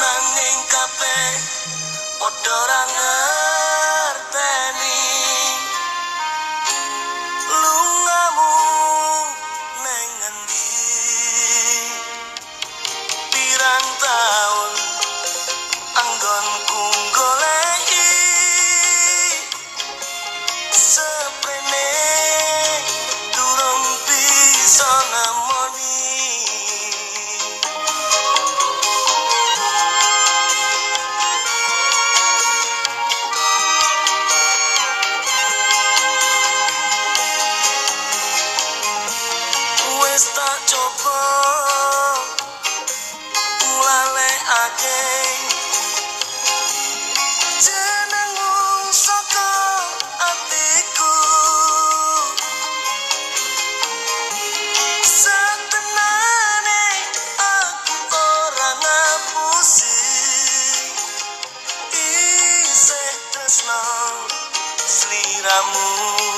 Nanging kape Podorangan diramu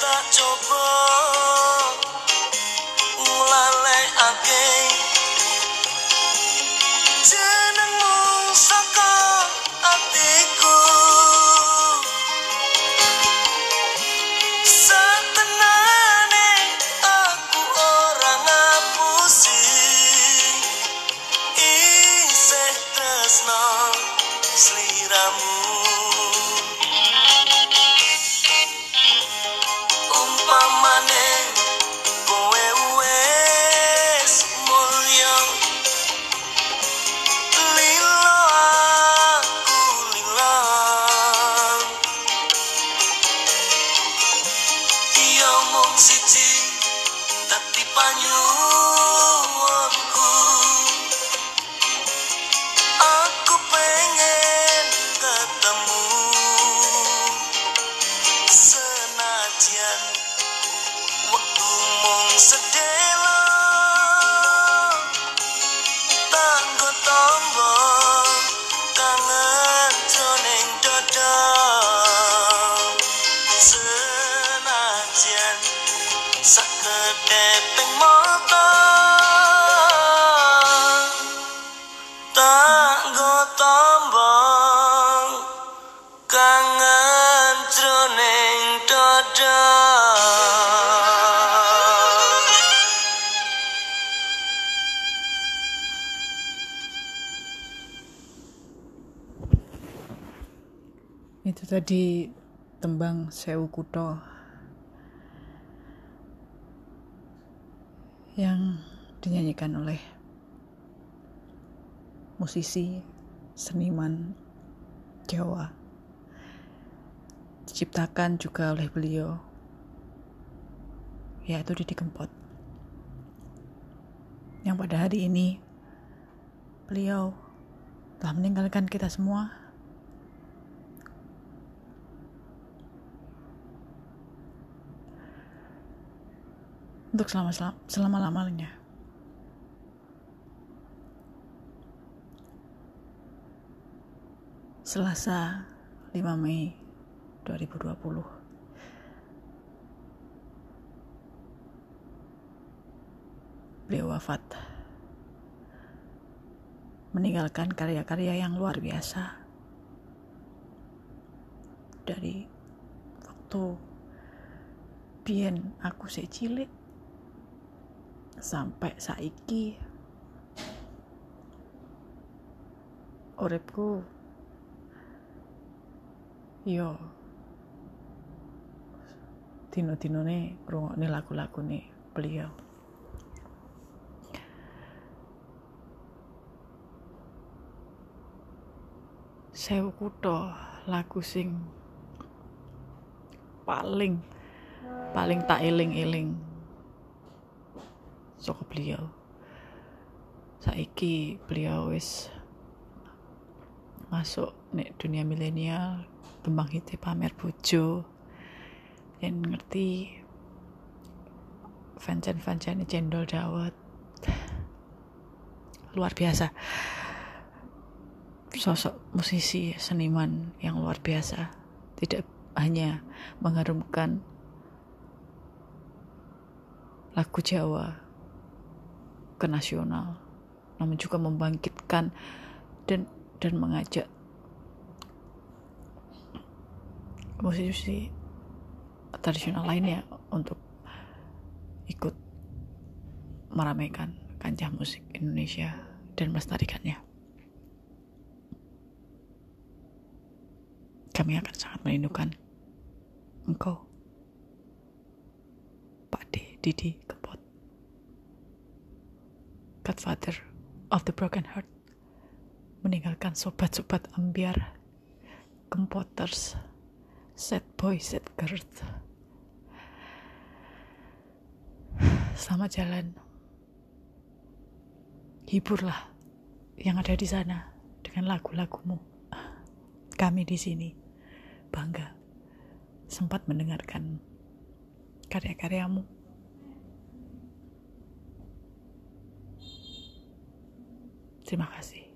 tak coba nglalekake siji dadi panyuwunku. Aku pengen ketemu senajan wektu mung sedelo Itu tadi tembang Sewu Kuto yang dinyanyikan oleh musisi seniman Jawa. Diciptakan juga oleh beliau yaitu Didi Kempot. Yang pada hari ini beliau telah meninggalkan kita semua untuk selama selama lamanya. Selasa 5 Mei 2020. Beliau wafat meninggalkan karya-karya yang luar biasa dari waktu biyen aku sik cilik sampai saiki uripku yo dino-dinone ngrungokne lagu-lagune beliau. Sewu kutho lagu sing paling paling tak eling-eling saka beliau. Saiki beliau wis masuk nek dunia milenial kembang hiti pamer bojo dan ngerti fancen-fancen cendol dawet. Luar biasa. Sosok musisi seniman yang luar biasa. Tidak hanya mengharumkan lagu Jawa ke nasional namun juga membangkitkan dan dan mengajak musisi tradisional lainnya untuk ikut meramaikan kancah musik Indonesia dan melestarikannya. Kami akan sangat merindukan engkau, Pak D, Didi Godfather of the Broken Heart, meninggalkan sobat-sobat ambiar, kempoters, sad boy, sad girl. Selamat jalan. Hiburlah yang ada di sana dengan lagu-lagumu. Kami di sini bangga sempat mendengarkan karya-karyamu. Terima kasih.